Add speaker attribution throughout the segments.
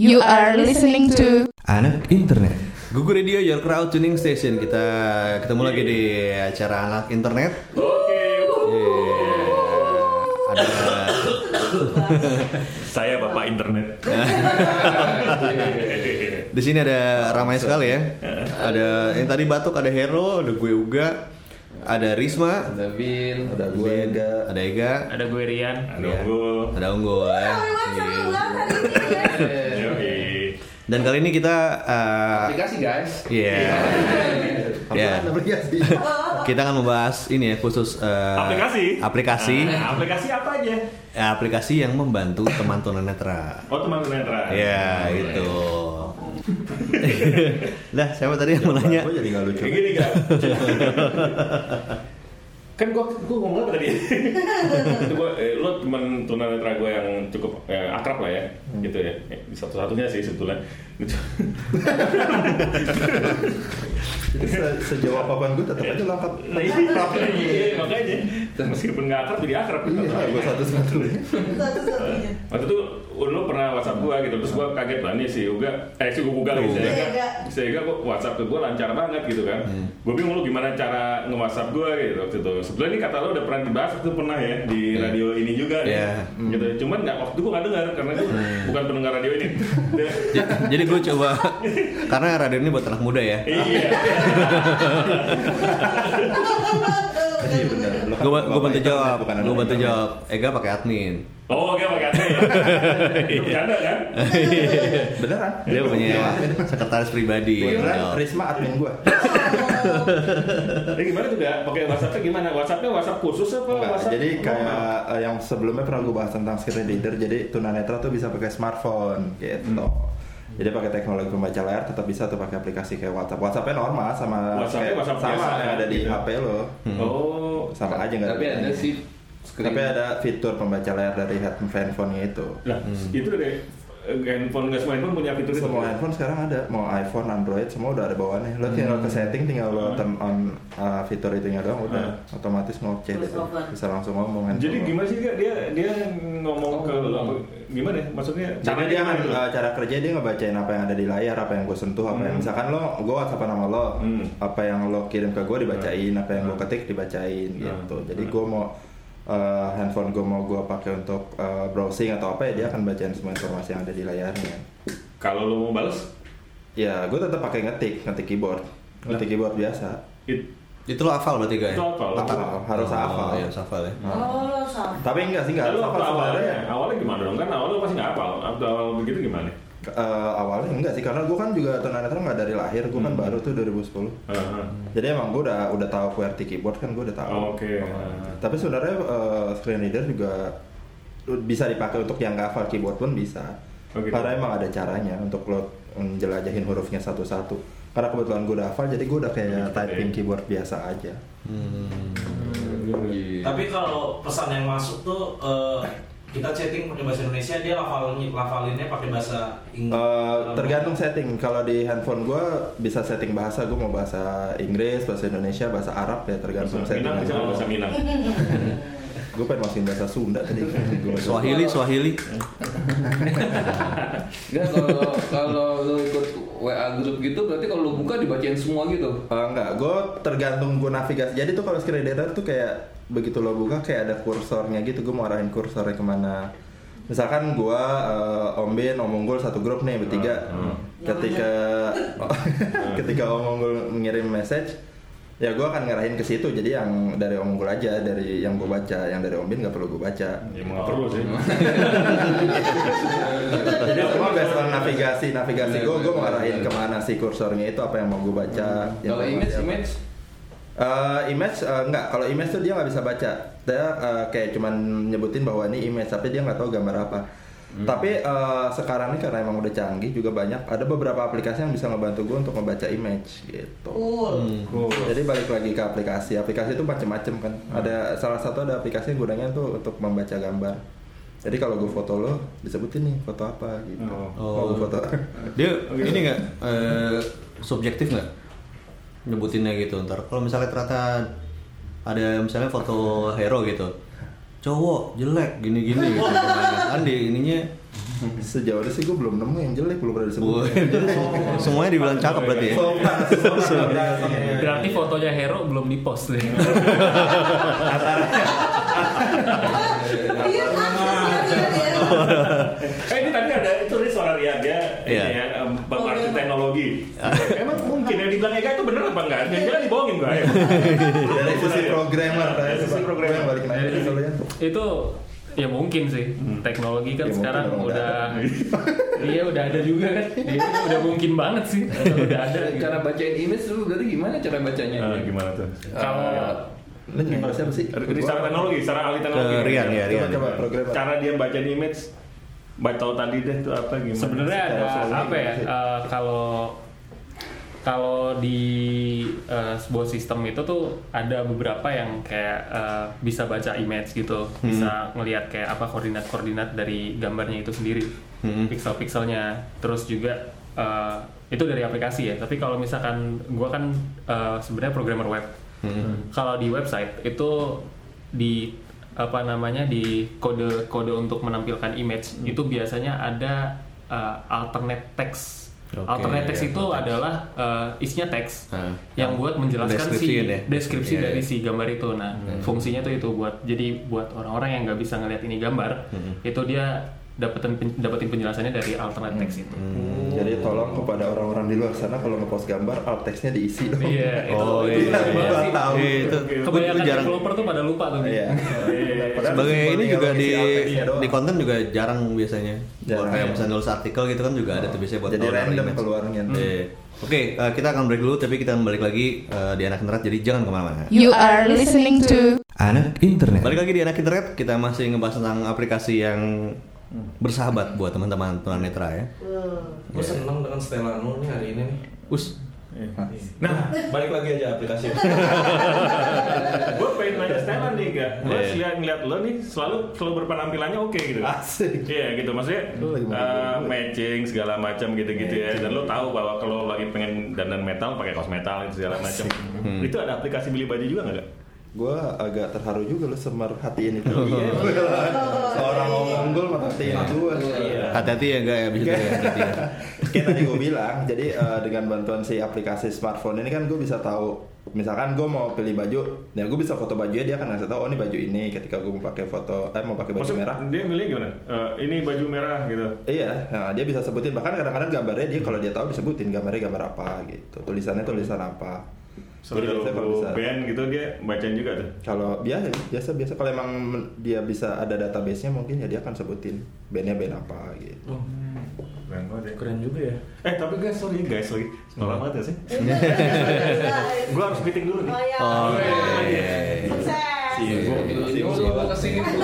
Speaker 1: You are listening to
Speaker 2: Anak Internet. Google Radio Your Crowd Tuning Station. Kita ketemu lagi di acara Anak Internet.
Speaker 3: Oke.
Speaker 2: Yeah. Ada
Speaker 3: Saya Bapak Internet.
Speaker 2: di sini ada ramai sekali ya. Ada yang tadi batuk, ada Hero, ada gue Uga, ada Risma,
Speaker 4: Ada Bin,
Speaker 2: ada gue Ega, ada Ega,
Speaker 5: Ada gue Rian.
Speaker 3: Ada Unggul.
Speaker 2: ada Unggul ya. Dan kali ini kita uh,
Speaker 4: aplikasi guys.
Speaker 2: Iya. Ya.
Speaker 4: aplikasi?
Speaker 2: Kita akan membahas ini ya khusus uh,
Speaker 3: Aplikasi.
Speaker 2: Aplikasi.
Speaker 3: Ah, aplikasi apa aja?
Speaker 2: Ya, aplikasi yang membantu teman tunanetra.
Speaker 3: Oh teman tunanetra.
Speaker 2: Ya, itu. Lah, siapa tadi yang mau nanya?
Speaker 4: Gue jadi nggak lucu.
Speaker 3: Kayak gini kan? kan gua gua ngomong apa tadi? itu gua eh, lo teman tunanetra gua yang cukup eh, akrab lah ya, gitu ya. Eh, Satu-satunya sih sebetulnya. Gitu.
Speaker 4: Jadi se- sejauh apa pun gue tetap aja lengkap.
Speaker 3: Nah, iya, iya, makanya meskipun nggak akrab jadi akrab.
Speaker 4: Iya, gue satu-satunya.
Speaker 3: Waktu itu lo pernah WhatsApp gua gitu, terus gua kaget lah nih si Uga, eh si Uga nih, si Ega, si Ega kok WhatsApp ke gua lancar banget gitu kan. Gua bingung lu gimana cara nge-WhatsApp gua gitu waktu itu. Sebelumnya ini kata lo udah pernah dibahas itu pernah ya di radio ini juga.
Speaker 2: Iya.
Speaker 3: Gitu. Cuman nggak waktu itu gua nggak dengar karena gua bukan pendengar radio ini.
Speaker 2: Jadi gue coba karena radio ini buat anak muda ya.
Speaker 3: Iya.
Speaker 4: Iya benar. Lo kan
Speaker 2: Gue gue bantu jawab,
Speaker 4: bukan
Speaker 2: gue bantu jawab. Ega pakai admin.
Speaker 3: Oh, oke pakai admin. Bercanda kan?
Speaker 4: Beneran?
Speaker 2: Dia punya sekretaris pribadi.
Speaker 4: Beneran. Risma admin gue.
Speaker 3: Jadi gimana tuh gak? Pakai WhatsAppnya gimana? WhatsAppnya WhatsApp khusus apa?
Speaker 4: Enggak,
Speaker 3: WhatsApp
Speaker 4: jadi kayak eh, yang sebelumnya pernah gue bahas tentang screen reader jadi tunanetra tuh bisa pakai smartphone gitu jadi pakai teknologi pembaca layar tetap bisa tuh pakai aplikasi kayak WhatsApp. WhatsAppnya normal sama
Speaker 3: WhatsAppnya
Speaker 4: kayak-
Speaker 3: WhatsApp
Speaker 4: sama
Speaker 3: biasa,
Speaker 4: yang ada di
Speaker 3: gitu.
Speaker 4: HP lo.
Speaker 3: Oh,
Speaker 4: sama aja nggak
Speaker 6: tapi ada sih screen.
Speaker 4: tapi ada fitur pembaca layar dari handphone-nya itu.
Speaker 3: Lah, itu deh handphone nggak semua handphone punya fitur itu.
Speaker 4: semua handphone sekarang ada. Mau iPhone Android semua udah ada bawaannya. Lo tinggal ke setting tinggal lo turn on uh, fitur itunya doang udah. Otomatis ngoceh deh. tuh. bisa langsung ngomong handphone
Speaker 3: Jadi
Speaker 4: lo.
Speaker 3: gimana sih dia dia ngomong ke lu apa? Gimana ya? Maksudnya
Speaker 4: Cara dia kan uh, cara kerja dia ngebacain apa yang ada di layar, apa yang gue sentuh, apa yang misalkan lo, gue WhatsApp nama lo,
Speaker 3: Hmm.
Speaker 4: apa yang lo kirim ke gue dibacain, apa yang gue ketik dibacain gitu. Jadi gue mau uh, handphone gue mau gue pakai untuk uh, browsing atau apa ya dia akan bacain semua informasi yang ada di layarnya.
Speaker 3: Kalau lu mau balas
Speaker 4: Ya gue tetap pakai ngetik, ngetik keyboard, ngetik keyboard biasa.
Speaker 3: it,
Speaker 2: Itu lo hafal berarti gak ya?
Speaker 3: Itu hafal.
Speaker 4: Hafal, harus
Speaker 2: Oh,
Speaker 4: hafal.
Speaker 2: Iya, hafal ya.
Speaker 7: Oh, sama.
Speaker 4: Tapi enggak sih enggak
Speaker 3: Lalu
Speaker 4: harus hafal
Speaker 3: awalnya, awalnya gimana dong? Kan awalnya lu pasti nggak hafal. Awal begitu gimana?
Speaker 4: Uh, awalnya enggak sih karena gue kan juga tunanetra nggak dari lahir, gue kan
Speaker 3: Hmm.
Speaker 4: baru tuh 2010.
Speaker 3: Heeh.
Speaker 4: Jadi emang gue udah udah tahu QWERTY keyboard kan gue udah tahu.
Speaker 3: Oh, oke.
Speaker 4: Tapi sebenarnya eh, screen reader juga bisa dipakai untuk yang nggak hafal keyboard pun bisa.
Speaker 3: Oh, gitu.
Speaker 4: Karena emang ada caranya untuk lo menjelajahin hurufnya satu-satu. Karena kebetulan gue udah hafal, jadi gue udah kayak
Speaker 3: Gitu
Speaker 4: typing
Speaker 3: ya.
Speaker 4: keyboard biasa aja.
Speaker 5: Tapi kalau pesan yang masuk tuh eh, kita chatting pakai bahasa Indonesia, dia lafal lafalinnya pakai bahasa Inggris.
Speaker 4: Eh, tergantung setting. Kalau di handphone gue bisa setting bahasa, gue mau bahasa Inggris, bahasa Indonesia, bahasa Arab ya tergantung
Speaker 3: Bahasa Minang bisa
Speaker 4: setting.
Speaker 3: bahasa Minang.
Speaker 4: Gue pengen masukin bahasa Sunda tadi. Gua-
Speaker 2: Swahili, Swahili.
Speaker 6: Enggak kalau kalau lo ikut WA grup gitu berarti kalau lo buka dibacain semua gitu.
Speaker 4: Eh, enggak, gue tergantung gue navigasi. Jadi tuh kalau screen reader tuh kayak begitu lo buka kayak ada kursornya gitu. Gue mau arahin kursornya ke mana. Misalkan gue Om Bin, Om Unggul satu grup nih bertiga. Ketika ketika Om Unggul mengirim message, ya gue akan ngarahin ke situ. Jadi yang dari Om Unggul aja, dari yang gue baca, yang dari Om Bin nggak perlu gue baca.
Speaker 3: Ya mau nggak perlu sih.
Speaker 4: Jadi semua based on navigasi, navigasi gue, gue mau ngarahin ke mana sih kursornya itu apa yang mau gue baca.
Speaker 6: Kalau
Speaker 4: informasi
Speaker 6: image
Speaker 4: apa.
Speaker 6: image
Speaker 4: Eh, image eh, enggak, kalau image tuh dia nggak bisa baca. Dia eh, kayak cuman nyebutin bahwa ini image, tapi dia nggak tahu gambar apa. Tapi eh, sekarang ini karena emang udah canggih juga banyak, ada beberapa aplikasi yang bisa ngebantu gue untuk membaca image gitu.
Speaker 7: Cool.
Speaker 4: Jadi balik lagi ke aplikasi. Aplikasi itu macem-macem kan. Ada salah satu ada aplikasi yang gunanya tuh untuk membaca gambar. Jadi kalau gue foto lo, disebutin nih foto apa gitu.
Speaker 2: Oh.
Speaker 4: Mau gue foto.
Speaker 2: Dia ini nggak eh, subjektif nggak nyebutinnya gitu ntar kalau misalnya ternyata ada misalnya foto hero gitu cowok jelek gini-gini gitu kan di ininya
Speaker 4: Sejauh ini sih gue belum nemu yang jelek, belum pernah disebut.
Speaker 2: Semuanya dibilang cakep berarti ya.
Speaker 7: Berarti fotonya Hero belum di post deh.
Speaker 8: Iya,
Speaker 3: Eh ini tadi ada itu nih suara Ria dia
Speaker 2: Iya.
Speaker 3: ya em, pengerti teknologi. Emang mungkin yang dibilang Eka itu bener apa enggak? Jelas dibohongin ya.
Speaker 4: Dari sisi programmer, dari
Speaker 3: sisi programmer.
Speaker 4: Gue balik ya.
Speaker 7: Itu ya mungkin sih teknologi kan
Speaker 4: Ya,
Speaker 7: sekarang
Speaker 4: udah
Speaker 7: iya udah ada juga kan Iya, udah mungkin banget sih udah ada gitu.
Speaker 6: Cara bacain image dulu berarti gimana cara bacanya?
Speaker 3: Eh, gimana tuh?
Speaker 7: kalau
Speaker 4: Lu nyindir siapa sih?
Speaker 3: Ini secara teknologi, secara ahli teknologi.
Speaker 2: Ke Rian ya,
Speaker 4: Coba
Speaker 2: Rian.
Speaker 4: coba programmer.
Speaker 3: Cara dia baca image, baca tadi deh itu apa gimana?
Speaker 7: sebenarnya ada apa ya eh, kalau kalau di eh, sebuah sistem itu tuh ada beberapa yang kayak eh, bisa baca image gitu, bisa ngelihat kayak apa koordinat-koordinat dari gambarnya itu sendiri,
Speaker 2: Hmm.
Speaker 7: pixel-pixelnya, terus juga eh, itu dari aplikasi ya. Tapi kalau misalkan gua kan eh, sebenarnya programmer web, kalau di website itu di apa namanya di kode-kode untuk menampilkan image itu biasanya ada eh, alternate text.
Speaker 2: Oke,
Speaker 7: alternate text
Speaker 2: ya,
Speaker 7: itu
Speaker 2: teks.
Speaker 7: adalah eh, isinya teks
Speaker 2: Ah.
Speaker 7: yang buat menjelaskan
Speaker 2: Deskripsi
Speaker 7: si
Speaker 2: ya?
Speaker 7: deskripsi
Speaker 2: Iya,
Speaker 7: dari
Speaker 2: iya.
Speaker 7: si gambar itu. Nah, fungsinya tuh itu buat jadi buat orang-orang yang nggak bisa ngeliat ini gambar, itu dia dapetin dapetin penjelasannya dari alternate text itu.
Speaker 2: Hmm.
Speaker 4: Jadi tolong kepada orang-orang di luar sana kalau ngepost gambar alt text-nya diisi dong.
Speaker 7: Iya, itu,
Speaker 2: Oh
Speaker 7: itu
Speaker 2: iya.
Speaker 7: jarang banget sih.
Speaker 4: Tahu.
Speaker 2: Iya, itu
Speaker 7: Kebanyakan
Speaker 2: itu jarang.
Speaker 7: developer tuh pada lupa tuh.
Speaker 4: Iya. Padahal
Speaker 2: Sebagai ini juga di di konten juga jarang biasanya. Buat
Speaker 4: Jarang,
Speaker 2: kayak
Speaker 4: ya.
Speaker 2: misalnya nulis artikel gitu kan juga ada tuh biasanya buat
Speaker 4: Jadi random keluarnya.
Speaker 2: Iya. Oke, eh, kita akan break dulu tapi kita balik lagi eh, di anak internet jadi jangan ke mana-mana.
Speaker 1: You are listening to
Speaker 2: Anak internet. Balik lagi di anak internet kita masih ngebahas tentang aplikasi yang bersahabat buat teman-teman tunanetra ya.
Speaker 5: Gue seneng dengan Stellano nih hari ini nih.
Speaker 2: Us.
Speaker 5: Nah, balik lagi aja aplikasi.
Speaker 3: gue gak gue
Speaker 2: Iya.
Speaker 3: lihat ngeliat lo nih selalu selalu berpenampilannya oke gitu
Speaker 4: Asik.
Speaker 3: iya gitu maksudnya uh,
Speaker 4: gue.
Speaker 3: matching segala macam gitu gitu ya dan lo tahu bahwa kalau lagi pengen dandan metal pakai kaos metal itu segala macam
Speaker 2: Hmm.
Speaker 3: itu ada aplikasi beli baju juga nggak?
Speaker 4: Gue agak terharu juga lo semerhatiin itu.
Speaker 3: Iya,
Speaker 4: Seorang ngomong unggul merhatiin gue.
Speaker 2: Hati-hati ya enggak ya bisa hati-hati ya.
Speaker 4: Kayak tadi gue bilang, jadi eh, dengan bantuan si aplikasi smartphone ini kan gue bisa tahu misalkan gue mau pilih baju, ya gue bisa foto bajunya dia akan ngasih tahu oh ini baju ini ketika gue mau pakai foto eh mau pakai baju
Speaker 3: Maksud
Speaker 4: merah.
Speaker 3: dia milih gimana? Eh, ini baju merah gitu.
Speaker 4: Iya, nah, dia bisa sebutin bahkan kadang-kadang gambarnya dia kalau dia tahu disebutin gambarnya gambar apa gitu, tulisannya tulisan apa. Jadi biasanya kalau bisa.
Speaker 3: band gitu dia bacain juga tuh.
Speaker 4: Kalau biasa biasa biasa. Kalau emang dia bisa ada database-nya mungkin ya dia akan sebutin bandnya band apa gitu.
Speaker 3: Keren banget ya
Speaker 5: Keren juga ya.
Speaker 3: eh tapi guys sorry guys lagi sekolah banget ya sih gue harus meeting dulu nih
Speaker 8: Oh iya.
Speaker 2: Oh, iya.
Speaker 6: Ke sini dulu.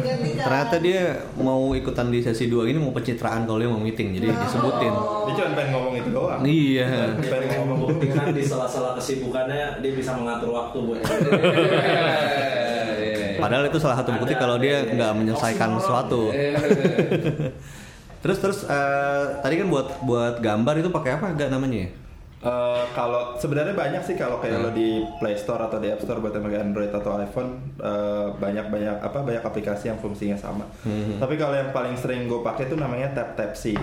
Speaker 8: Ganti jalan.
Speaker 2: Ternyata dia mau ikutan di sesi 2 ini mau pencitraan kalau dia mau meeting jadi disebutin.
Speaker 4: Dia cuma pengen ngomong itu doang.
Speaker 2: Iya.
Speaker 5: Pengen membuktikan di sela-sela kesibukannya dia bisa mengatur waktu buat
Speaker 2: Padahal itu salah satu bukti kalau dia nggak menyelesaikan sesuatu. Terus terus eh, tadi kan buat buat gambar itu pakai apa enggak namanya ya?
Speaker 4: Eh, kalau sebenarnya banyak sih kalau kayak
Speaker 2: Hmm.
Speaker 4: lo di Play Store atau di App Store buat yang pakai Android atau iPhone eh, banyak banyak apa banyak aplikasi yang fungsinya sama.
Speaker 2: Hmm.
Speaker 4: Tapi kalau yang paling sering gue pakai itu namanya Tap Tap C,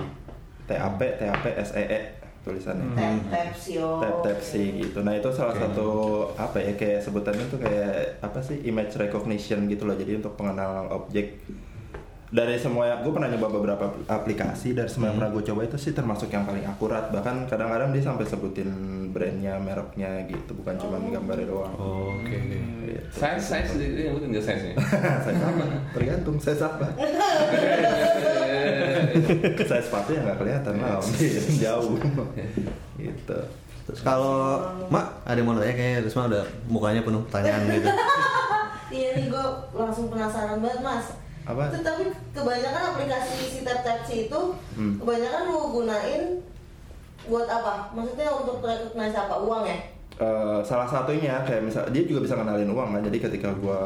Speaker 4: T A P T A P S E E tulisannya.
Speaker 8: Tap tap.
Speaker 4: Tap gitu. Nah itu salah satu apa ya kayak sebutannya tuh kayak apa sih image recognition gitu loh. Jadi untuk pengenalan objek dari semua yang gue pernah nyoba beberapa aplikasi dari semua yang pernah gue coba itu sih termasuk yang paling akurat bahkan kadang-kadang dia sampai sebutin brandnya mereknya gitu bukan cuma gambarnya doang
Speaker 2: Oh, Oke.
Speaker 4: Gitu.
Speaker 6: Size size dia nyebutin nggak size nya?
Speaker 4: saya sama tergantung saya apa saya sepatu yang nggak kelihatan lah Om. jauh gitu
Speaker 2: Terus kalau Mak ada yang mau nanya kayak Risma udah mukanya penuh pertanyaan gitu.
Speaker 8: Iya nih gue langsung penasaran banget mas.
Speaker 4: Apa?
Speaker 8: Itu, tapi kebanyakan aplikasi si tap itu
Speaker 4: Hmm.
Speaker 8: kebanyakan lu gunain buat apa? Maksudnya untuk recognize apa? Uang ya?
Speaker 4: Eh, salah satunya kayak misal dia juga bisa kenalin uang kan jadi ketika gua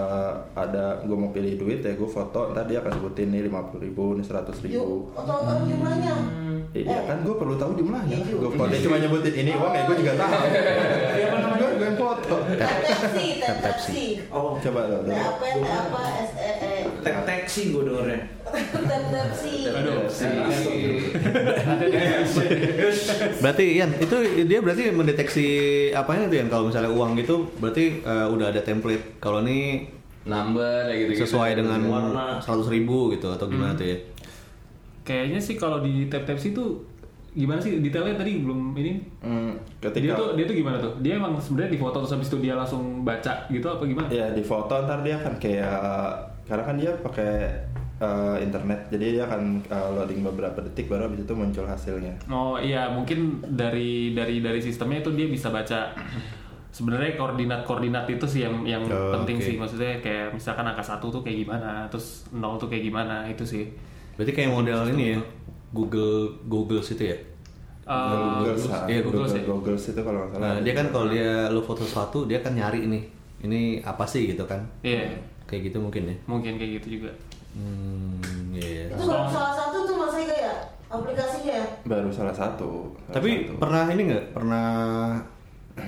Speaker 4: ada gua mau pilih duit ya gua foto ntar dia akan sebutin nih lima puluh ribu nih seratus
Speaker 8: Yuk,
Speaker 4: ribu
Speaker 8: atau tahu jumlahnya?
Speaker 4: Iya kan gue perlu tahu jumlahnya.
Speaker 8: Iya juga.
Speaker 4: Gue kalau dia cuma nyebutin ini uang ya gue juga tahu. Gue gue yang foto.
Speaker 8: Tap C.
Speaker 5: Oh,
Speaker 4: Coba lo.
Speaker 8: T A P T A P S E E.
Speaker 5: tek-tek sih gue dengernya.
Speaker 8: Sih.
Speaker 2: Berarti Ian, itu dia berarti mendeteksi apanya tuh Ian? Kalau misalnya uang gitu berarti eh, udah ada template. Kalau ini
Speaker 6: Number ya gitu.
Speaker 2: sesuai dengan
Speaker 5: Warna.
Speaker 2: 100 ribu gitu atau gimana tuh ya?
Speaker 7: Kayaknya sih kalau di tap tap itu gimana sih detailnya tadi belum ini
Speaker 4: Hmm,
Speaker 7: dia
Speaker 4: ketika
Speaker 7: tuh dia tuh gimana tuh dia emang sebenarnya di foto terus habis itu dia langsung baca gitu apa gimana
Speaker 4: ya di foto ntar dia akan kayak karena kan dia pakai eh, internet. Jadi dia akan eh, loading beberapa detik baru habis itu muncul hasilnya.
Speaker 7: Oh iya mungkin dari dari dari sistemnya itu dia bisa baca. Sebenarnya koordinat koordinat itu sih yang yang
Speaker 2: Oh,
Speaker 7: penting
Speaker 2: oke.
Speaker 7: sih. Maksudnya kayak misalkan angka satu tuh kayak gimana terus nol tuh kayak gimana itu sih.
Speaker 2: Berarti kayak model ini ya, Google Google situ ya?
Speaker 7: Eh,
Speaker 4: Google,
Speaker 2: iya, Google
Speaker 4: Google,
Speaker 2: sih.
Speaker 4: Google itu kalau nggak salah.
Speaker 2: Nah, dia kan kalau dia lu foto sesuatu, dia kan nyari nih, ini apa sih gitu kan?
Speaker 7: iya.
Speaker 2: Kayak gitu mungkin ya?
Speaker 7: mungkin kayak gitu juga
Speaker 2: Hmm, iya.
Speaker 8: Itu baru salah satu tuh Mas Ega ya aplikasinya. ya?
Speaker 4: baru salah satu salah
Speaker 2: Tapi
Speaker 4: satu.
Speaker 2: pernah ini nggak? Pernah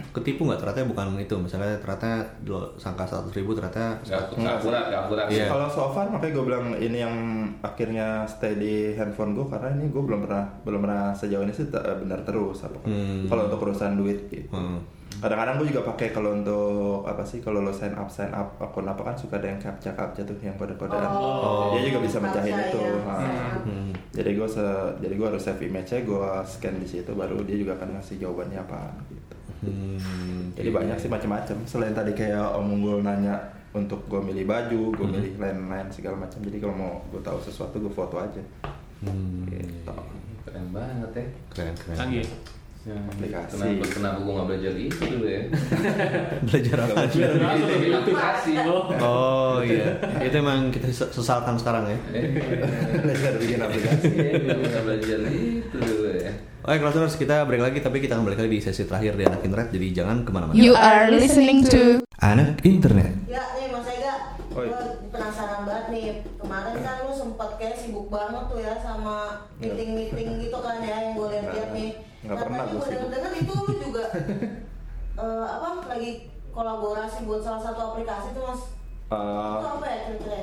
Speaker 2: ketipu nggak? Ternyata bukan itu. Misalnya ternyata lo sangka 100 ribu ternyata
Speaker 6: Gak akurat, gak akurat.
Speaker 2: Iya.
Speaker 4: Kalau so far makanya gue bilang ini yang akhirnya stay di handphone gue karena ini gue belum pernah belum pernah sejauh ini sih te- benar terus apa
Speaker 2: Hmm.
Speaker 4: kalau untuk urusan duit gitu.
Speaker 2: Hmm.
Speaker 4: Kadang-kadang gue juga pakai kalau untuk apa sih kalau lo sign up sign up akun apa kan suka ada yang captcha captcha tuh yang kode-kodean.
Speaker 8: Oh.
Speaker 4: Dia juga bisa mecahin
Speaker 8: Captcha,
Speaker 4: itu.
Speaker 8: ya.
Speaker 4: Nah.
Speaker 2: Hmm.
Speaker 4: Jadi gue se- jadi gue harus save image-nya, gue scan di situ baru dia juga akan ngasih jawabannya apa gitu.
Speaker 2: Hmm,
Speaker 4: Jadi
Speaker 2: iya.
Speaker 4: banyak sih macam-macam. Selain tadi kayak Om Unggul nanya untuk gue milih baju, gue
Speaker 2: Hmm.
Speaker 4: milih lain-lain segala macam. Jadi kalau mau gue tahu sesuatu gue foto aja.
Speaker 2: Hmm,
Speaker 4: Gitu.
Speaker 6: Keren banget ya.
Speaker 2: keren keren.
Speaker 7: canggih
Speaker 6: Ya,
Speaker 4: Aplikasi.
Speaker 6: Kenapa, kenapa gue gak belajar itu dulu ya?
Speaker 2: Belajar apa aja?
Speaker 6: Bikin aplikasi loh.
Speaker 2: Oh iya, itu emang kita ses- sesalkan sekarang ya.
Speaker 4: Belajar bikin aplikasi.
Speaker 6: Iya, gue gak belajar itu dulu ya.
Speaker 2: Oke, Clouders, kita break lagi, tapi kita akan balik lagi di sesi terakhir di Anak Internet, jadi jangan ke mana-mana.
Speaker 1: You are listening to
Speaker 2: Anak Internet.
Speaker 8: Ya nih Mas Ega,
Speaker 4: Oi.
Speaker 8: gue penasaran banget nih. Kemarin kan lu sempet kayak sibuk banget tuh ya sama meeting-meeting gitu kan ya yang gue lihat-lihat nih.
Speaker 4: Nggak pernah
Speaker 8: gue
Speaker 4: sibuk.
Speaker 8: denger itu lu juga eh, apa lagi kolaborasi buat salah satu aplikasi tuh Mas.
Speaker 4: Uh,
Speaker 8: Itu apa ya kira-kira?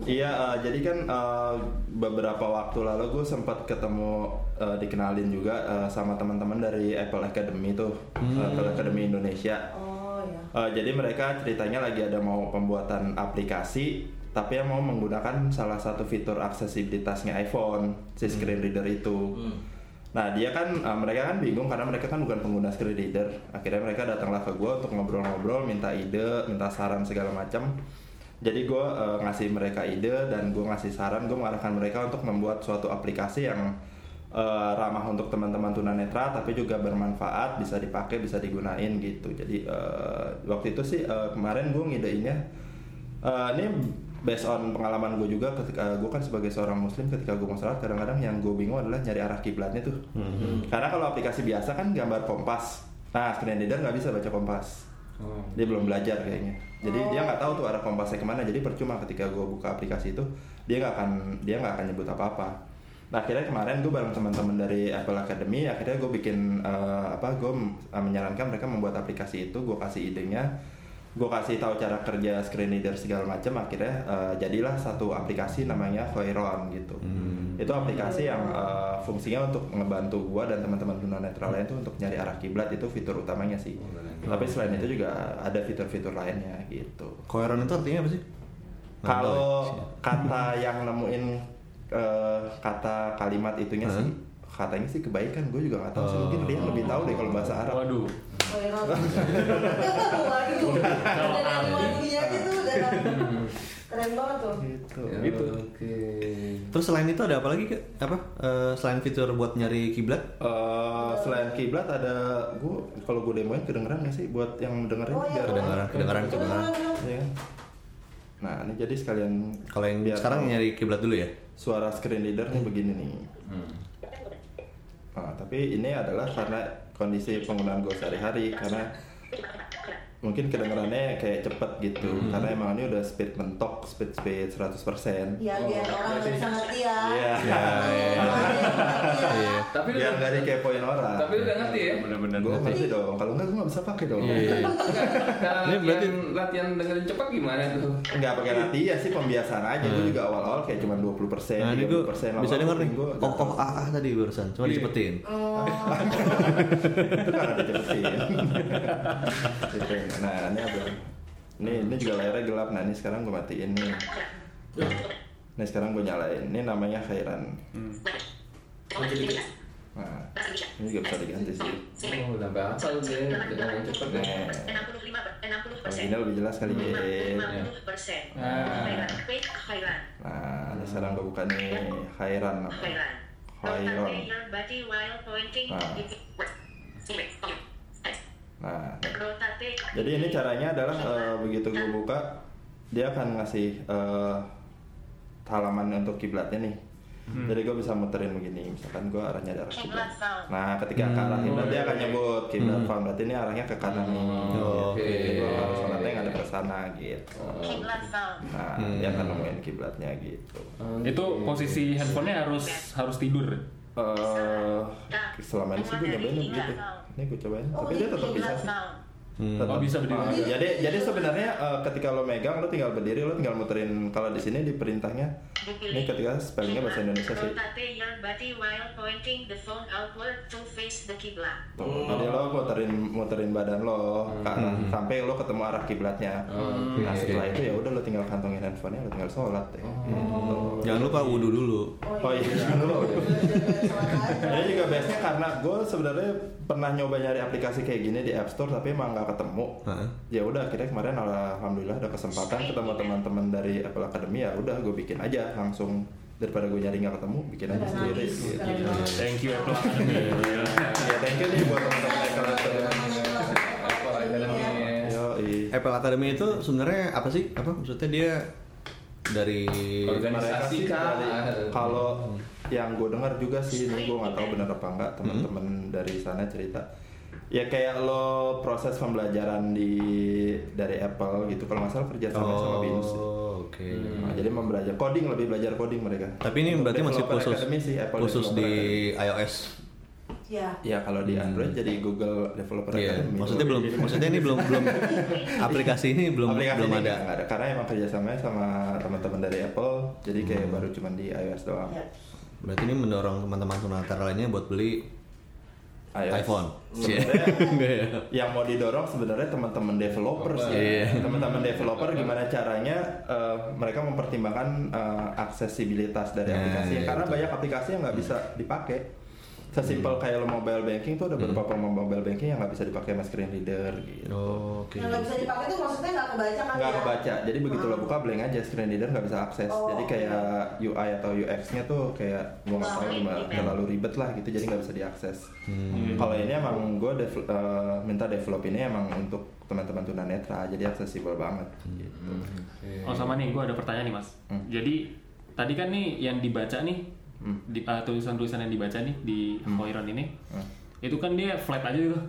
Speaker 4: Iya, uh, jadi kan uh, beberapa waktu lalu gue sempat ketemu uh, dikenalin juga uh, sama teman-teman dari Apple Academy tuh, Apple Academy Indonesia.
Speaker 8: Oh ya.
Speaker 4: Uh, jadi mereka ceritanya lagi ada mau pembuatan aplikasi, tapi yang mau menggunakan salah satu fitur aksesibilitasnya iPhone, si screen reader itu. Nah dia kan uh, mereka kan bingung karena mereka kan bukan pengguna screen reader. Akhirnya mereka datanglah ke gue untuk ngobrol-ngobrol, minta ide, minta saran segala macam. Jadi gue uh, ngasih mereka ide dan gue ngasih saran, gue mengarahkan mereka untuk membuat suatu aplikasi yang uh, ramah untuk teman-teman tunanetra, tapi juga bermanfaat, bisa dipakai, bisa digunain gitu. Jadi uh, waktu itu sih uh, kemarin gue ngideinnya, uh, ini based on pengalaman gue juga ketika gue kan sebagai seorang muslim ketika gue mau sholat kadang-kadang yang gue bingung adalah nyari arah kiblatnya tuh. Karena kalau aplikasi biasa kan gambar kompas, nah screen reader nggak bisa baca kompas.
Speaker 6: Oh.
Speaker 4: dia belum belajar kayaknya. Jadi dia nggak tahu tuh arah kompasnya ke mana. Jadi percuma ketika gue buka aplikasi itu dia nggak akan dia nggak akan nyebut apa apa nah akhirnya kemarin gue bareng teman-teman dari Apple Academy akhirnya gue bikin eh, apa gue menyarankan mereka membuat aplikasi itu. Gue kasih idenya gue kasih tahu cara kerja screen reader segala macam akhirnya eh, jadilah satu aplikasi namanya Khoiron gitu. Itu aplikasi yang eh, fungsinya untuk ngebantu gue dan teman-teman tunanetra lain tuh untuk nyari arah kiblat itu fitur utamanya sih. Tapi selain itu juga ada fitur-fitur lainnya gitu.
Speaker 2: Koheron itu artinya apa sih?
Speaker 4: Kalau kata yang nemuin eh, kata kalimat itunya
Speaker 2: Hah?
Speaker 4: sih katanya sih kebaikan gue juga nggak tahu sih mungkin
Speaker 2: Oh.
Speaker 4: dia lebih tahu deh kalau bahasa Arab.
Speaker 7: Waduh
Speaker 8: Oh ya. Waduh. Udah dari lagunya gitu udah. Keren banget tuh.
Speaker 4: gitu
Speaker 6: Ya,
Speaker 7: Gitu.
Speaker 6: Oke.
Speaker 2: Terus selain itu ada apa lagi ke? Apa? Eh, selain fitur buat nyari kiblat?
Speaker 4: Eh, selain kiblat ada gue kalau gue demoin kedengeran nggak sih buat yang dengerin
Speaker 8: Oh, iya.
Speaker 2: kedengaran.
Speaker 8: coba, coba.
Speaker 4: Iya kan? Nah, ini jadi sekalian
Speaker 2: Kalau yang
Speaker 4: biar
Speaker 2: sekarang nyari kiblat dulu ya?
Speaker 4: suara screen readernya begini nih.
Speaker 6: Hmm.
Speaker 4: Nah, tapi ini adalah karena kondisi penggunaan gue sehari-hari karena mungkin kedengarannya kayak cepet gitu karena emang ini udah speed mentok speed speed 100%
Speaker 8: Ya biar orang nggak bisa ngerti ya.
Speaker 4: Iya.
Speaker 2: Ya, ya, ya. Iya.
Speaker 6: Tapi
Speaker 4: biar nggak dikepoin orang.
Speaker 6: Tapi lu udah ngerti ya?
Speaker 7: bener-bener
Speaker 4: gue ngerti dong. Kalau nggak gue nggak bisa pakai dong.
Speaker 2: Iya. Ini berarti-
Speaker 6: latihan, dengerin cepat gimana tuh?
Speaker 4: Nggak pakai latihan sih pembiasaan aja. Gue juga awal-awal kayak cuma 20 persen,
Speaker 2: Nah, ini gue
Speaker 4: 30 persen.
Speaker 2: bisa denger nih. Oh, oh, ah, ah tadi barusan. Cuma
Speaker 6: Iya.
Speaker 2: dicepetin.
Speaker 4: itu karena dicepetin. Nah, ini apa? Ini, ini juga layarnya gelap. Nah, ini sekarang gue matiin nih. Nah, sekarang gue nyalain. Ini namanya Khairan.
Speaker 5: Oh, jadi
Speaker 4: Nah, ini juga bisa diganti sih.
Speaker 6: Oh, udah bakal deh dengan cepat deh.
Speaker 4: Nah, ini lebih jelas kali ya.
Speaker 6: Ah.
Speaker 4: Nah, ini sekarang gue buka nih Khairan. Khairan. Nah, jadi ini caranya adalah eh, begitu gue buka, dia akan ngasih eh, halaman untuk kiblatnya nih. Jadi gue bisa muterin begini, misalkan gue arahnya arah kiblat. Nah, ketika ke arah kiblat dia akan nyebut kiblat found. Berarti ini arahnya ke kanan nih.
Speaker 2: Oh,
Speaker 4: Oke.
Speaker 6: oke.
Speaker 4: Gue harus sholatnya yang ada ke sana gitu. Nah, dia akan nemuin kiblatnya gitu.
Speaker 7: Itu posisi handphonenya harus harus tidur.
Speaker 4: Eh, selama ini sih gue nyobain gitu. Ini gue cobain, tapi dia tetap bisa sih.
Speaker 2: Hmm.
Speaker 4: Tetap.
Speaker 7: Oh, bisa berdiri
Speaker 4: Ah, jadi jadi sebenarnya eh, ketika lo megang lo tinggal berdiri lo tinggal muterin kalau di sini di perintahnya ini ketika spellingnya bahasa Indonesia sih.
Speaker 9: Rotate your body while pointing the phone outward to face the kiblat.
Speaker 4: Tuh, Jadi lo muterin muterin badan lo ke arah sampai lo ketemu arah kiblatnya.
Speaker 6: Oh,
Speaker 4: Nah setelah itu ya udah lo tinggal kantongin handphonenya lo tinggal sholat deh. Gitu.
Speaker 2: Jangan lupa wudhu dulu.
Speaker 4: Oh iya dulu. Ini juga biasanya karena gue sebenarnya pernah nyoba nyari aplikasi kayak gini di App Store tapi emang nggak ketemu.
Speaker 2: Heeh.
Speaker 4: Ya udah akhirnya kemarin alhamdulillah ada kesempatan ketemu teman-teman dari Apple Academy ya udah gue bikin aja langsung daripada gue nyari nggak ketemu bikin aja sendiri. Gitu.
Speaker 7: Thank you Apple Academy.
Speaker 4: Ya thank you nih buat teman-teman Apple Academy.
Speaker 6: Apa Academy?
Speaker 4: Yo,
Speaker 2: Apple Academy itu sebenarnya apa sih? Apa maksudnya dia dari
Speaker 6: Organisasi?
Speaker 4: Kalau yang gue dengar juga sih, ini gue nggak tahu benar apa enggak teman-teman dari sana cerita. Ya kayak lo proses pembelajaran di dari Apple gitu, kalau nggak salah kerja sama sama Binus.
Speaker 2: Oh, oke.
Speaker 4: Nah, jadi membelajar coding lebih belajar coding mereka.
Speaker 2: Tapi ini
Speaker 4: Untuk
Speaker 2: berarti masih khusus
Speaker 4: academy sih, Apple
Speaker 2: khusus di
Speaker 4: Academy.
Speaker 2: iOS.
Speaker 8: Ya.
Speaker 4: Ya kalau di Android jadi Google Developer
Speaker 2: Iya,
Speaker 4: Academy.
Speaker 2: maksudnya belum maksudnya ini belum belum aplikasi ini belum
Speaker 4: Aplikasi
Speaker 2: belum
Speaker 4: ini
Speaker 2: ada.
Speaker 4: ada karena emang kerjasamanya sama teman-teman dari Apple, jadi kayak
Speaker 2: Hmm.
Speaker 4: baru cuman di iOS doang.
Speaker 8: Ya.
Speaker 2: Berarti ini mendorong teman-teman tunanetra lainnya buat beli
Speaker 4: iOS.
Speaker 2: iPhone.
Speaker 4: Sebenarnya
Speaker 2: Enggak ya.
Speaker 4: yang mau didorong sebenarnya teman-teman developer sih.
Speaker 2: Iya.
Speaker 4: Teman-teman developer gimana caranya eh, mereka mempertimbangkan eh, aksesibilitas dari
Speaker 2: Nah,
Speaker 4: aplikasi
Speaker 2: iya,
Speaker 4: karena
Speaker 2: betul.
Speaker 4: banyak aplikasi yang nggak bisa dipakai. Sesimpel kayak lo mobile banking tuh ada beberapa mobile banking yang nggak bisa dipakai sama screen reader gitu.
Speaker 2: Oh, oke.
Speaker 8: Yang nggak bisa dipakai tuh maksudnya nggak kebaca kan
Speaker 4: nggak
Speaker 8: ya?
Speaker 4: kebaca jadi begitu lo buka blank aja screen reader nggak bisa akses
Speaker 8: Oh,
Speaker 4: jadi kayak UI atau UX-nya tuh kayak gua nggak tahu gimana terlalu ribet lah gitu jadi nggak bisa diakses
Speaker 2: Hmm.
Speaker 4: kalau ini emang gue minta develop ini emang untuk teman-teman tunanetra jadi aksesibel banget gitu.
Speaker 7: Oh sama nih, gue ada pertanyaan nih mas.
Speaker 4: Hmm.
Speaker 7: Jadi tadi kan nih yang dibaca nih,
Speaker 4: Hmm.
Speaker 7: di, ah, tulisan-tulisan yang dibaca nih di
Speaker 4: Hmm.
Speaker 7: Hoiron ini,
Speaker 4: Hmm.
Speaker 7: itu kan dia flat aja gitu.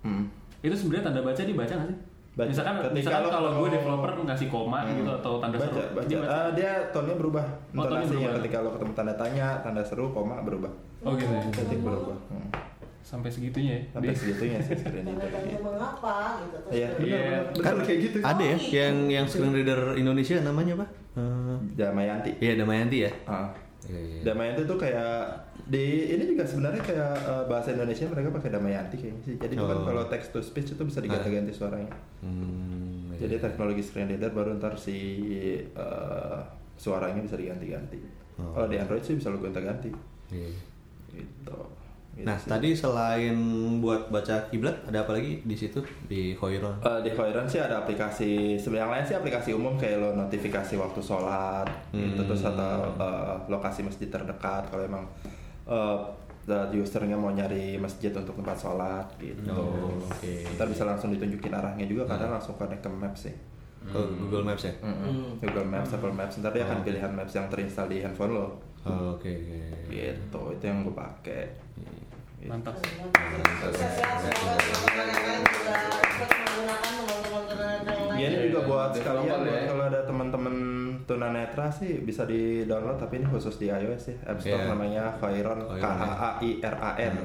Speaker 4: Hmm.
Speaker 7: Itu sebenarnya tanda baca dibaca nggak sih?
Speaker 4: Baca.
Speaker 7: Misalkan,
Speaker 4: Ketika
Speaker 7: misalkan kalau gue developer ngasih koma
Speaker 4: Hmm.
Speaker 7: gitu atau tanda
Speaker 4: baca,
Speaker 7: seru,
Speaker 4: baca.
Speaker 7: dia baca.
Speaker 4: Ah, dia tone-nya berubah
Speaker 7: Oh,
Speaker 4: intonasinya
Speaker 7: berubah.
Speaker 4: ketika lo ketemu tanda tanya tanda seru koma berubah
Speaker 7: Oh gitu ya.
Speaker 4: ketik berubah Hmm.
Speaker 7: Sampai segitunya ya.
Speaker 4: sampai
Speaker 7: Dia-
Speaker 4: segitunya sih screen
Speaker 8: Tanda
Speaker 4: reader
Speaker 8: tanya
Speaker 4: gitu.
Speaker 8: mengapa gitu terus
Speaker 4: Iya, benar,
Speaker 7: Iya.
Speaker 4: benar,
Speaker 2: Kan
Speaker 4: kayak gitu.
Speaker 2: Ada ya yang yang screen reader Indonesia namanya apa? Eh,
Speaker 4: Damayanti.
Speaker 2: Iya Damayanti ya.
Speaker 4: Ah.
Speaker 2: Iya, iya.
Speaker 4: Damayanti tuh kayak di ini juga sebenarnya kayak eh, bahasa Indonesia mereka pakai Damayanti kayaknya sih. Jadi kan
Speaker 2: Oh.
Speaker 4: kalau text to speech itu bisa diganti-ganti suaranya.
Speaker 2: Hmm, iya.
Speaker 4: Jadi teknologi screen reader baru ntar si eh, suaranya bisa diganti-ganti.
Speaker 2: Oh.
Speaker 4: Kalau di Android sih bisa lo gonta-ganti.
Speaker 2: Iya.
Speaker 4: Gitu. Gitu
Speaker 2: Nah,
Speaker 4: sih.
Speaker 2: tadi selain buat baca kiblat ada apa lagi di situ di Hoiron?
Speaker 4: Eh, di Hoiron sih ada aplikasi sebenarnya yang lain sih aplikasi umum kayak lo notifikasi waktu sholat gitu
Speaker 2: Hmm.
Speaker 4: terus atau eh, lokasi masjid terdekat kalau emang eh, the usernya mau nyari masjid untuk tempat sholat gitu.
Speaker 2: Oh, oke.
Speaker 4: Ntar bisa langsung ditunjukin arahnya juga karena langsung connect ke Maps sih.
Speaker 2: Ke Google Maps ya?
Speaker 4: Mm-mm. Google Maps, Apple Maps. Ntar dia akan pilihan Maps yang terinstall di handphone lo.
Speaker 2: Oh, Oke, oke.
Speaker 4: Gitu, itu yang gue pakai. Gitu.
Speaker 7: Mantap.
Speaker 8: Ya.
Speaker 4: Iya ini juga buat sekalian buat
Speaker 6: ya.
Speaker 4: kalau ada teman-teman tunanetra sih bisa di download tapi ini khusus di iOS sih. App Store
Speaker 2: Iya.
Speaker 4: namanya Khairon K
Speaker 2: Khairon,
Speaker 4: A A I R A N.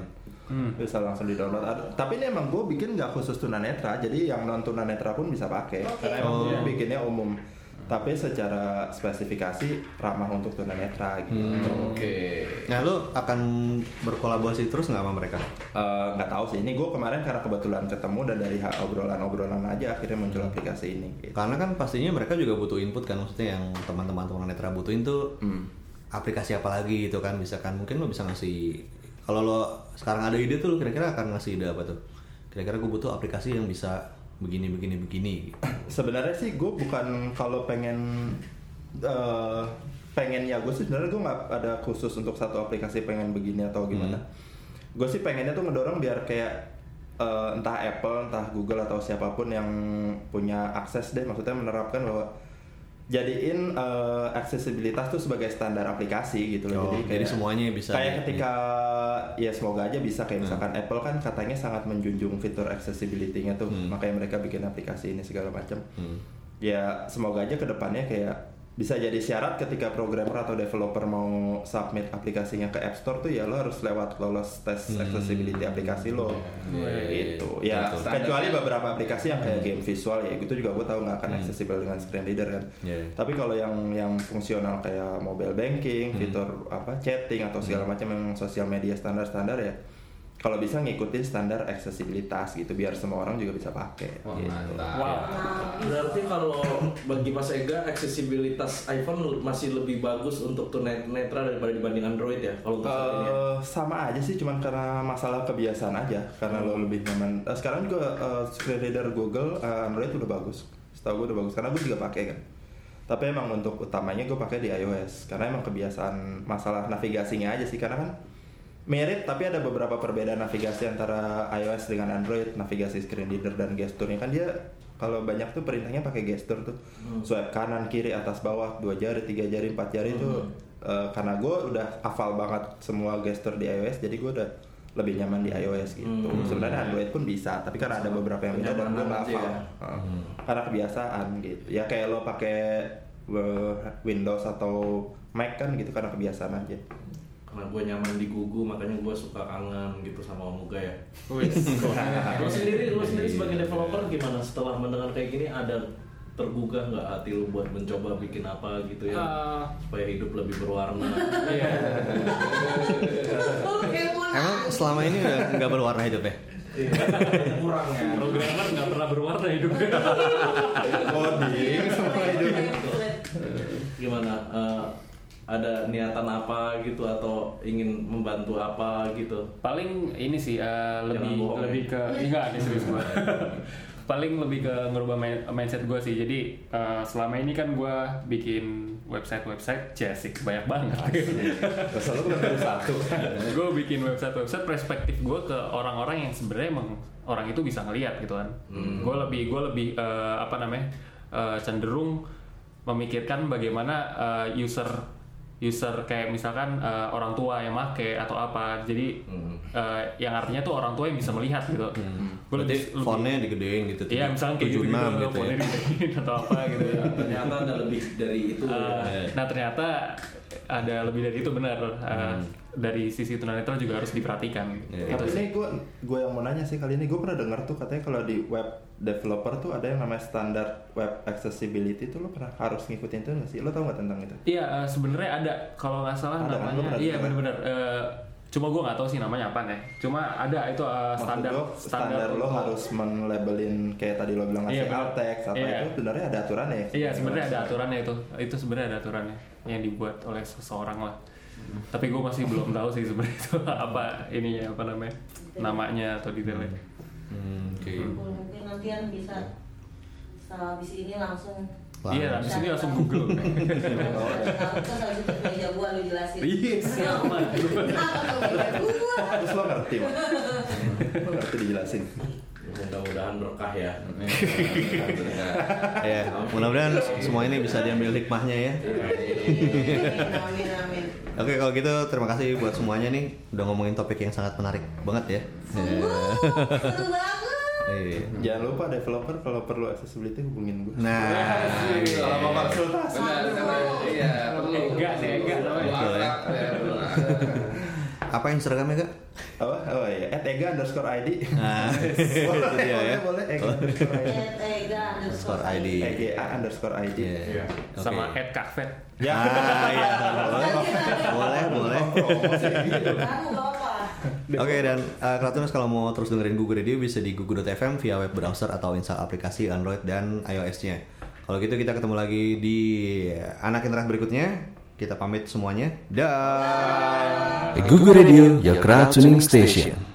Speaker 7: Hmm.
Speaker 4: Bisa langsung di download. Ada- Tapi ini emang gue bikin nggak khusus tunanetra, jadi yang non tunanetra pun bisa pakai.
Speaker 8: Oke.
Speaker 4: Karena emang gue
Speaker 2: Oh.
Speaker 4: bikinnya umum. Tapi secara spesifikasi ramah untuk tunanetra gitu.
Speaker 2: Hmm.
Speaker 6: Oke.
Speaker 2: Nah lu akan berkolaborasi terus nggak sama mereka?
Speaker 4: Eh, nggak tahu sih ini gue kemarin karena kebetulan ketemu dan dari obrolan-obrolan aja akhirnya muncul aplikasi ini gitu.
Speaker 2: Karena kan pastinya mereka juga butuh input kan maksudnya yang teman-teman tunanetra butuhin tuh
Speaker 4: Hmm.
Speaker 2: aplikasi apa lagi gitu kan misalkan mungkin lo bisa ngasih kalau lo sekarang ada ide tuh lo kira-kira akan ngasih ide apa tuh? Kira-kira gue butuh aplikasi yang bisa begini begini begini. gitu.
Speaker 4: sebenarnya sih gue bukan kalau pengen eh, pengen ya gue sih sebenarnya gue nggak ada khusus untuk satu aplikasi pengen begini atau gimana gue sih pengennya tuh ngedorong biar kayak eh, entah Apple entah Google atau siapa pun yang punya akses deh maksudnya menerapkan bahwa jadiin eh, aksesibilitas tuh sebagai standar aplikasi gitu
Speaker 2: Oh,
Speaker 4: loh
Speaker 2: jadi
Speaker 4: kayak-
Speaker 2: semuanya bisa
Speaker 4: kayak
Speaker 2: di-
Speaker 4: ketika ya semoga aja bisa. Kayak misalkan Apple kan katanya sangat menjunjung fitur accessibility-nya tuh.
Speaker 2: Hmm.
Speaker 4: makanya mereka bikin aplikasi ini segala macam.
Speaker 2: Hmm.
Speaker 4: ya semoga aja ke depannya kayak bisa jadi syarat ketika programmer atau developer mau submit aplikasinya ke App Store tuh ya lo harus lewat lolos tes
Speaker 2: Hmm.
Speaker 4: accessibility aplikasi lo. Gitu. Ya
Speaker 2: Gitu.
Speaker 4: kecuali beberapa aplikasi yang kayak game visual ya itu juga gue tahu nggak akan accessible dengan screen reader kan.
Speaker 2: Iya.
Speaker 4: tapi kalau yang yang fungsional kayak mobile banking fitur apa chatting atau segala macam yang sosial media standar-standar ya kalau bisa ngikutin standar aksesibilitas gitu biar semua orang juga bisa pakai
Speaker 6: Wah,
Speaker 4: gitu.
Speaker 6: mantap.
Speaker 7: Wow.
Speaker 8: Nah,
Speaker 5: Berarti kalau bagi Mas Ega aksesibilitas iPhone masih lebih bagus untuk tunanetra daripada dibanding Android ya kalau untuk ya?
Speaker 4: Eh, sama aja sih, cuman karena masalah kebiasaan aja, karena lo lebih nyaman. Eh, sekarang juga eh, screen reader Google eh, Android udah bagus, setahu gue udah bagus, karena gue juga pakai kan. Tapi emang untuk utamanya gue pakai di iOS, karena emang kebiasaan masalah navigasinya aja sih, karena kan mirip tapi ada beberapa perbedaan navigasi antara iOS dengan Android, navigasi screen reader dan gesturnya kan dia kalau banyak tuh perintahnya pakai gestur tuh, swipe kanan kiri atas bawah dua jari tiga jari empat jari tuh eh, karena gue udah hafal banget semua gestur di iOS jadi gue udah lebih nyaman di iOS gitu.
Speaker 5: Hmm.
Speaker 4: Sebenarnya Android pun bisa, tapi kan ada beberapa yang beda dan gue nggak hafal.
Speaker 5: ya.
Speaker 4: Heeh. Karena kebiasaan gitu. Ya kayak lo pakai eh, Windows atau Mac kan gitu karena kebiasaan aja.
Speaker 5: Karena gue nyaman di Gugu makanya gue suka kangen gitu sama Om Uga ya. Lo sendiri lo sendiri sebagai developer gimana setelah mendengar kayak gini ada tergugah nggak hati lo buat mencoba bikin apa gitu ya
Speaker 7: Ah.
Speaker 5: supaya hidup lebih berwarna
Speaker 7: Iya.
Speaker 2: Emang selama ini udah nggak berwarna hidup ya?
Speaker 5: kurang ya
Speaker 7: Programmer nggak pernah berwarna hidupnya.
Speaker 4: Coding semua hidupnya.
Speaker 5: gimana Eh, ada niatan apa gitu atau ingin membantu apa gitu
Speaker 7: Paling ini sih eh, lebih
Speaker 5: bohong,
Speaker 7: lebih
Speaker 5: ya.
Speaker 7: ke enggak ini serius gua. Paling lebih ke ngerubah main- mindset gue sih. Jadi eh, selama ini kan gue bikin website-website jasik banyak banget.
Speaker 4: Terus satu.
Speaker 7: gue bikin website-website perspektif gue ke orang-orang yang sebenarnya emang orang itu bisa ngelihat gitu kan. Gue lebih gue lebih eh, apa namanya eh, cenderung memikirkan bagaimana eh, user user kayak misalkan eh, orang tua yang make atau apa. Jadi eh, yang artinya tuh orang tua yang bisa melihat gitu. Gue
Speaker 2: Berarti fontnya digedein gitu.
Speaker 7: Iya misalkan kayak gitu,
Speaker 2: 76
Speaker 7: gitu,
Speaker 2: gitu ya.
Speaker 7: digedein atau apa gitu ya.
Speaker 5: ternyata ada lebih dari itu
Speaker 7: Uh,
Speaker 5: ya.
Speaker 7: nah ternyata ada lebih dari itu benar Uh, dari sisi tunanetra juga harus diperhatikan
Speaker 2: Iya.
Speaker 7: gitu
Speaker 4: Tapi
Speaker 7: sih.
Speaker 4: ini gue gue yang mau nanya sih kali ini gue pernah dengar tuh katanya kalau di web developer tuh ada yang namanya standar web accessibility tuh lo pernah harus ngikutin itu nggak sih? Lo tau nggak tentang itu?
Speaker 7: Iya uh, sebenarnya ada kalau nggak salah
Speaker 4: Ada kan?
Speaker 7: Namanya
Speaker 4: pernah
Speaker 7: iya benar-benar Uh, cuma gue nggak tahu sih namanya apa nih cuma ada itu uh, standar
Speaker 4: gua, standar, lo
Speaker 7: untuk-
Speaker 4: harus men-labelin kayak tadi lo bilang
Speaker 7: Iya,
Speaker 4: ngasih
Speaker 7: benar.
Speaker 4: alt text apa
Speaker 7: Iya.
Speaker 4: itu sebenarnya ada aturannya ya?
Speaker 7: Iya sebenarnya ada aturannya itu itu sebenarnya ada aturannya yang dibuat oleh seseorang lah tapi gue masih belum tahu sih sebenarnya itu apa ininya apa namanya namanya atau detailnya
Speaker 2: Hmm, Oke.
Speaker 8: mungkin nantian bisa setelah habis ini langsung
Speaker 2: Wah.
Speaker 7: iya habis ini langsung google
Speaker 8: Terus habis itu meja gua lu jelasin
Speaker 7: Iya,
Speaker 8: gua?
Speaker 4: Terus lo ngerti mah? lo ngerti dijelasin?
Speaker 5: Mudah-mudahan berkah ya
Speaker 2: Ya, mudah-mudahan semua ini bisa diambil hikmahnya ya. Oke, kalau gitu terima kasih buat semuanya nih udah ngomongin topik yang sangat menarik banget ya.
Speaker 8: Sungguh, seru banget.
Speaker 2: Iya.
Speaker 4: Jangan lupa developer kalau perlu accessibility hubungin gue.
Speaker 2: Nah,
Speaker 4: Kalau mau konsultasi.
Speaker 6: Benar, benar. Iya, perlu.
Speaker 7: Enggak sih, enggak
Speaker 2: apa Instagramnya kak?
Speaker 4: Apa? Oh iya, at Ega underscore ID.
Speaker 2: Nah,
Speaker 4: boleh,
Speaker 2: dia ya.
Speaker 4: boleh, boleh. Ega underscore ID.
Speaker 8: Ega
Speaker 2: Underscore ID.
Speaker 4: Ega underscore ID.
Speaker 2: Iya.
Speaker 3: Iya.
Speaker 2: Oke.
Speaker 7: Sama Ed Kafet.
Speaker 4: Ya.
Speaker 2: Ah, iya, boleh, boleh, boleh.
Speaker 8: Apa
Speaker 2: Oke dan uh, Kratuners kalau mau terus dengerin Google Radio bisa di google.fm via web browser atau install aplikasi Android dan iOS-nya. Kalau gitu kita ketemu lagi di anak internet berikutnya. Kita pamit semuanya. Dah.
Speaker 10: Google Radio, your crowd tuning station.